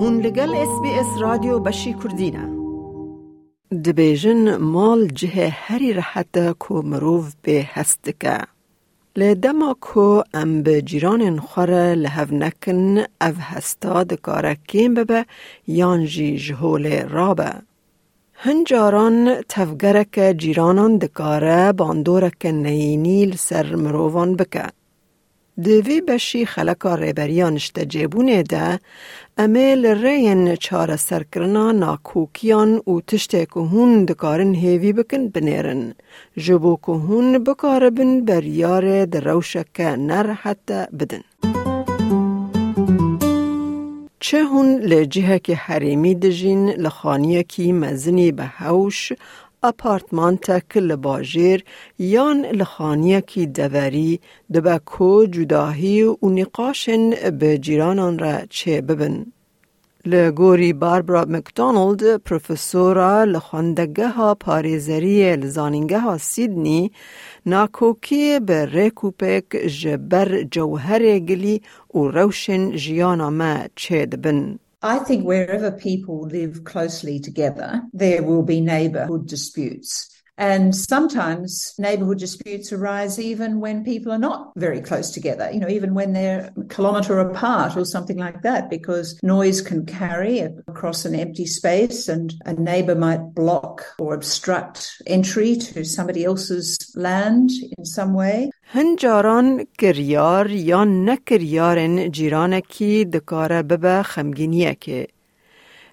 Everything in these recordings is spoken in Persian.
هون لگل اس بی اس رادیو بشی کردینه دبیجن مال جه هری رحت کو مروف به هستکه لدما کو ام به جیران خوره لحو نکن او هستا دکاره کیم ببه یان جی جهول رابه. هنجاران تفگرک جیرانان دکاره باندورک نیینیل سر مروان بکه. دوی بشی خلکا ریبریان اشته جیبونه ده امیل رین چار سرکرنا ناکوکیان و تشته که هون دکارن هیوی بکن بنیرن. جبو که هون بکاربن بریار در روشک نر حتی بدن. چه هون لجهه که حریمی دجین لخانیه کی مزنی به هوش اپارتمان تک لباجیر یان کی دوری دبا کو جداهی و نقاشن به جیرانان را چه ببن. لگوری باربرا مکدونالد پروفسورا لخواندگه ها پاریزری لزانینگه ها سیدنی ناکوکی به ریکوپک جبر جوهر گلی و روشن جیانا ما چه دبن. I think wherever people live closely together, there will be neighbourhood disputes. And sometimes neighbourhood disputes arise even when people are not very close together, you know, even when they're a kilometre apart or something like that, because noise can carry across an empty space and a neighbour might block or obstruct entry to somebody else's land in some way. هنجاران کریار یا نکریارن جیرانکی دکاره ببه خمگینیه که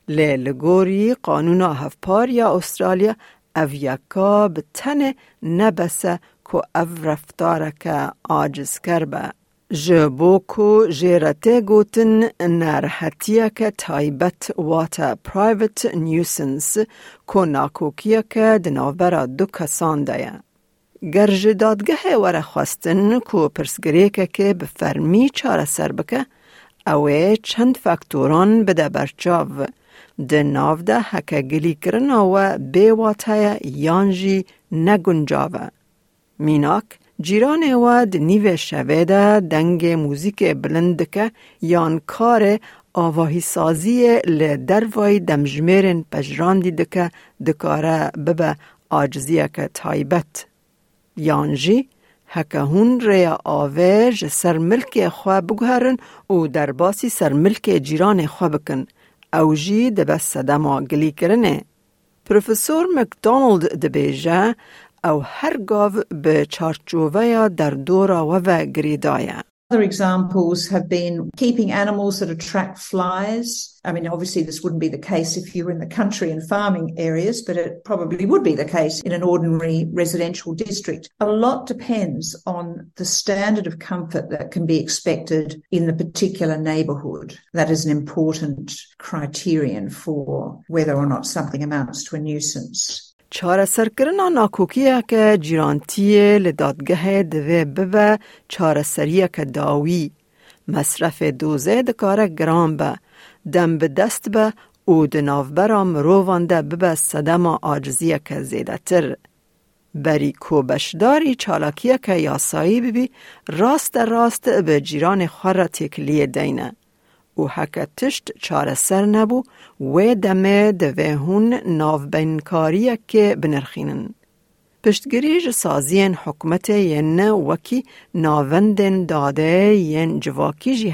لگوری قانون هفپار یا استرالیا او یکا به تن نبسه که او رفتارک آجز کربه. جبو کو جیرته گوتن نرحتیه که تایبت واتا پرایوت نیوسنس کو ناکوکیه که دناوبرا دو کسان دایه. گرج دادگه وره خواستن کو پرسگریکه که به فرمی چاره سر بکه اوه چند فاکتوران بده برچاو د ناو ده هکه گلی کرنا و بی واتای یانجی نگنجاوه. میناک جیران و نیو شوه ده دنگ موزیک بلند که یان کار آواهی سازی لدروای دمجمیرن پجراندی دکه دکاره ببه آجزیه که تایبت. یانجی هکه هون ریا آوه سر ملک خواه بگهرن و در باسی سر ملک جیران خواه بکن. او جی دبه صدما گلی کرنه. پروفسور مکدونالد دبیجه او هر گاو به چارچوبه در دورا و گریدایه. Other examples have been keeping animals that attract flies. I mean, obviously, this wouldn't be the case if you were in the country and farming areas, but it probably would be the case in an ordinary residential district. A lot depends on the standard of comfort that can be expected in the particular neighbourhood. That is an important criterion for whether or not something amounts to a nuisance. چاره سرکرنا ناکوکیه که جیرانتیه لدادگه دوه ببه چاره سریه که داوی مصرف دوزه دکاره گرام به دم به دست به او دناوبرا مروان ده ببه صدم آجزیه که زیده تر. بری کو بشداری چالاکیه که یاسایی ببی راست راست به جیران خور تکلیه دینه. و حکه تشت چاره سر نبو و دمه دوه هون ناوبینکاریه که بنرخینن. پشتگریج سازین حکمت ین وکی ناوندن داده ین جواکی جی.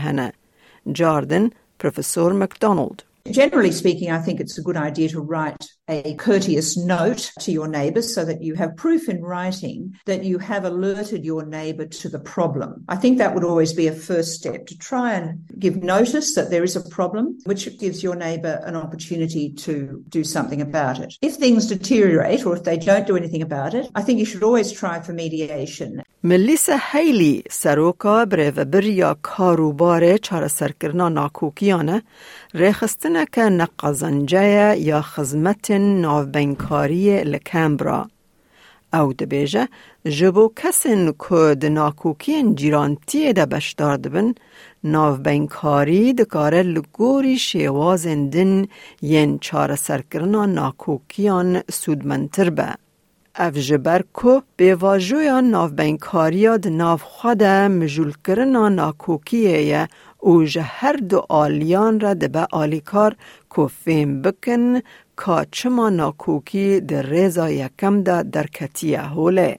جاردن پروفسور مکدونالد. Generally speaking, I think it's a good idea to write a courteous note to your neighbours so that you have proof in writing that you have alerted your neighbour to the problem. I think that would always be a first step to try and give notice that there is a problem, which gives your neighbour an opportunity to do something about it. If things deteriorate or if they don't do anything about it, I think you should always try for mediation. ملیسا هیلی سروکا بریو یا کاروبار چار سرکرنا ناکوکیانه ریخستنه که نقازنجه یا خزمت ناوبینکاری لکمبرا. او دبیجه جبو کسین که د ناکوکین جیرانتی ده بشدار دبن ناوبینکاری دکاره لگوری شیوازن دن ین چار سرکرنا ناکوکیان سودمنتر به. اف جبر کو به واجویا ناف بینکاریا د ناف خود مجول کرنا ناکوکیه او جه هر دو آلیان را دبه آلیکار کو فیم بکن که چما ناکوکی در ریزا یکم دا در کتیه هوله.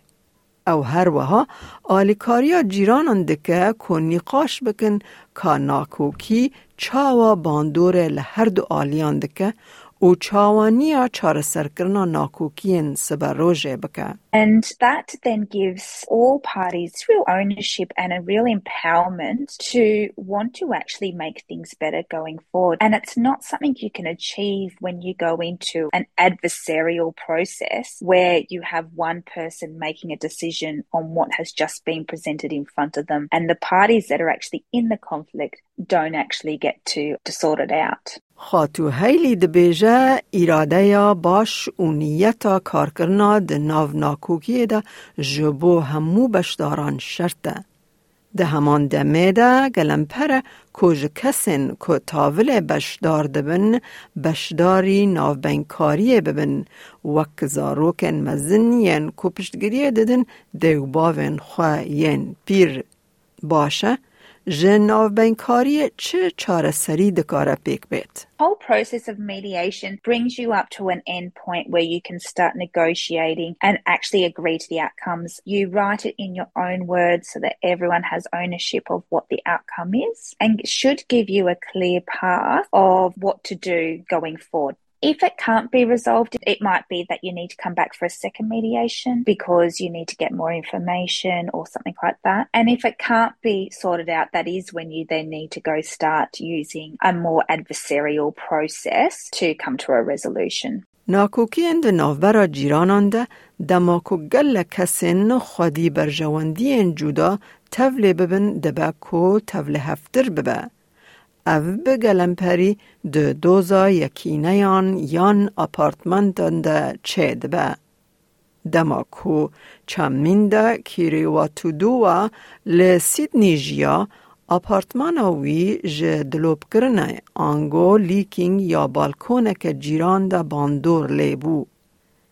او هر وها آلیکاریا جیرانان دکه که نقاش بکن که ناکوکی چاوا باندور لهر دو آلیان دکه و چاوانیا چار سرکرنا ناکوکین سبا روژه بکه. And that then gives all parties real ownership and a real empowerment to want to actually make things better going forward. And it's not something you can achieve when you go into an adversarial process where you have one person making a decision on what has just been presented in front of them. And the parties that are actually in the conflict don't actually get to, to sort it out. خاتو هیلی دبیجه ایراده یا باش و نیتا کار کرنا د ناو ناکوکی ده جبو همو بشداران شرطه. ده همان دمه ده گلم پره کج کسین که تاول بشدار دبن بشداری ناو بینکاری ببن وک زاروکن مزن ین کو پشتگیری ددن دیو باوین خواه ین پیر باشه چه چاره سری دکاره پیک بیت؟ whole process of mediation brings you up to an end point where you can start negotiating and actually agree to the outcomes. You write it in your own words so that everyone has ownership of what the outcome is and should give you a clear path of what to do going forward. If it can't be resolved, it might be that you need to come back for a second mediation because you need to get more information or something like that. And if it can't be sorted out, that is when you then need to go start using a more adversarial process to come to a resolution. ناکوکین ده نوبر جیرانان ده دماکو گل کسین خودی بر جواندی جودا تول ببن دبکو تول هفتر ببه. او بگلم پری دو دوزا یکینه یان یان اپارتمنتان ده چه دبه. دما کو چمین ده کیری و سیدنی جیا اپارتمان وی ج دلوب کرنه آنگو لیکینگ یا بالکونه که جیران ده باندور لیبو.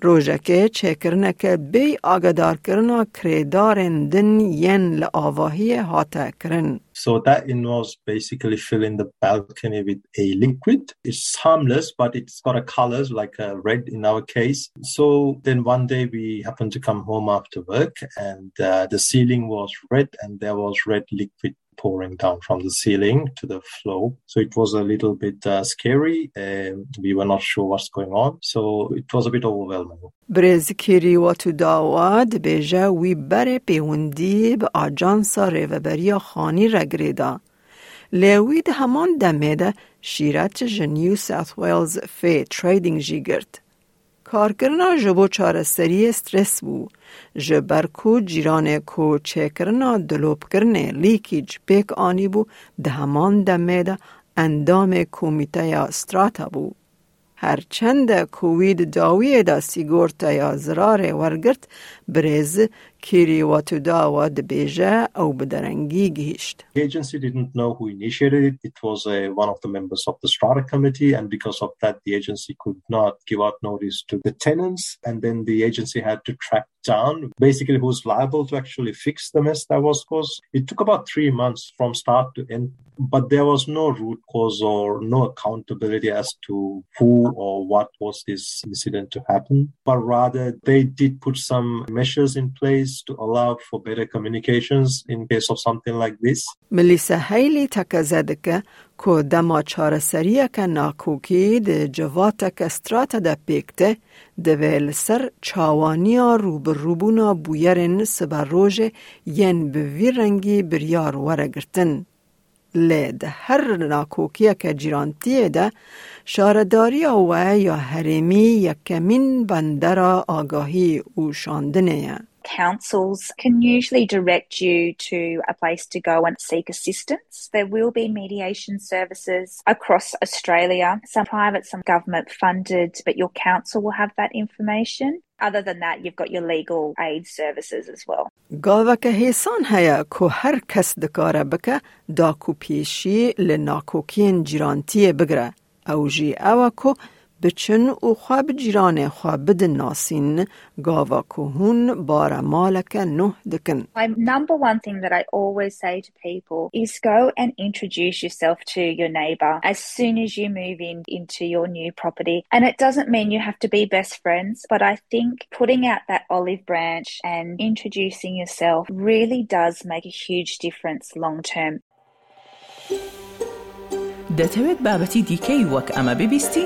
روژکه چکرنه بی آگدار کرنا کریدارن دن ین لآواهی هاته کرن. So that involves basically filling the balcony with a liquid. It's harmless, but it's got a colors like a red in our case. So then one day we happened to come home after work and uh, the ceiling was red and there was red liquid pouring down from the ceiling to the floor. So it was a little bit uh, scary. and we were not sure what's going on. So it was a bit overwhelming. برزکیری و تو داواد بیجه وی بره پیوندی به آجانسا ریوبریا خانی رگریدا. لیوید همان دمیده شیرت جنیو ساث ویلز فی تریدینگ جی کارکرنا جبو چارستری استرس بو. جبر کو جیران کو چکرنا دلوب کرنه لیکیج پیک آنی بو. دهمان دمه ده اندام کومیته یا استراتا بو. هرچند کووید داوی دا سیگورتا یا زرار ورگرت برز کیری و تو داوا دبیجه او بدرنگی گیشت. The agency didn't know who initiated it. It was a, one of the members of the strata committee and because of that the agency could not give out notice to the tenants and then the agency had to track down basically who's liable to actually fix the mess that was caused. It took about three months from start to end but there was no root cause or no accountability as to who or what was this incident to happen but rather they did put some measures in place to allow for better communications in case of something like this. ملیسا هیلی تکزدکه که دما چارسریه که ناکوکی ده جواتا استراتا ده پیکته ده ویل سر چاوانیا روبر روبونا بویرن سبا روژه ین به وی رنگی بریار ورگرتن. لی ده هر ناکوکیه که جیرانتیه ده شارداری و یا حریمی یکمین بندر آگاهی او شاندنه councils can usually direct you to a place to go and seek assistance. There will be mediation services across Australia, some private, some government funded, but your council will have that information. Other than that, you've got your legal aid services as well. گاوک هیسان هیا که هر کس دکاره بکه دا کو پیشی لناکوکین جیرانتی بگره او جی او که بچن و خواب جیران خواب بدن ناسین گاوا کهون بارا مالک نه دکن. My number one thing that I always say to people is go and introduce yourself to your neighbor as soon as you move in into your new property. And it doesn't mean you have to be best friends, but I think putting out that olive branch and introducing yourself really does make a huge difference long term. دەتەوێت بابەتی دیکەی وەک ئەمە ببیستی؟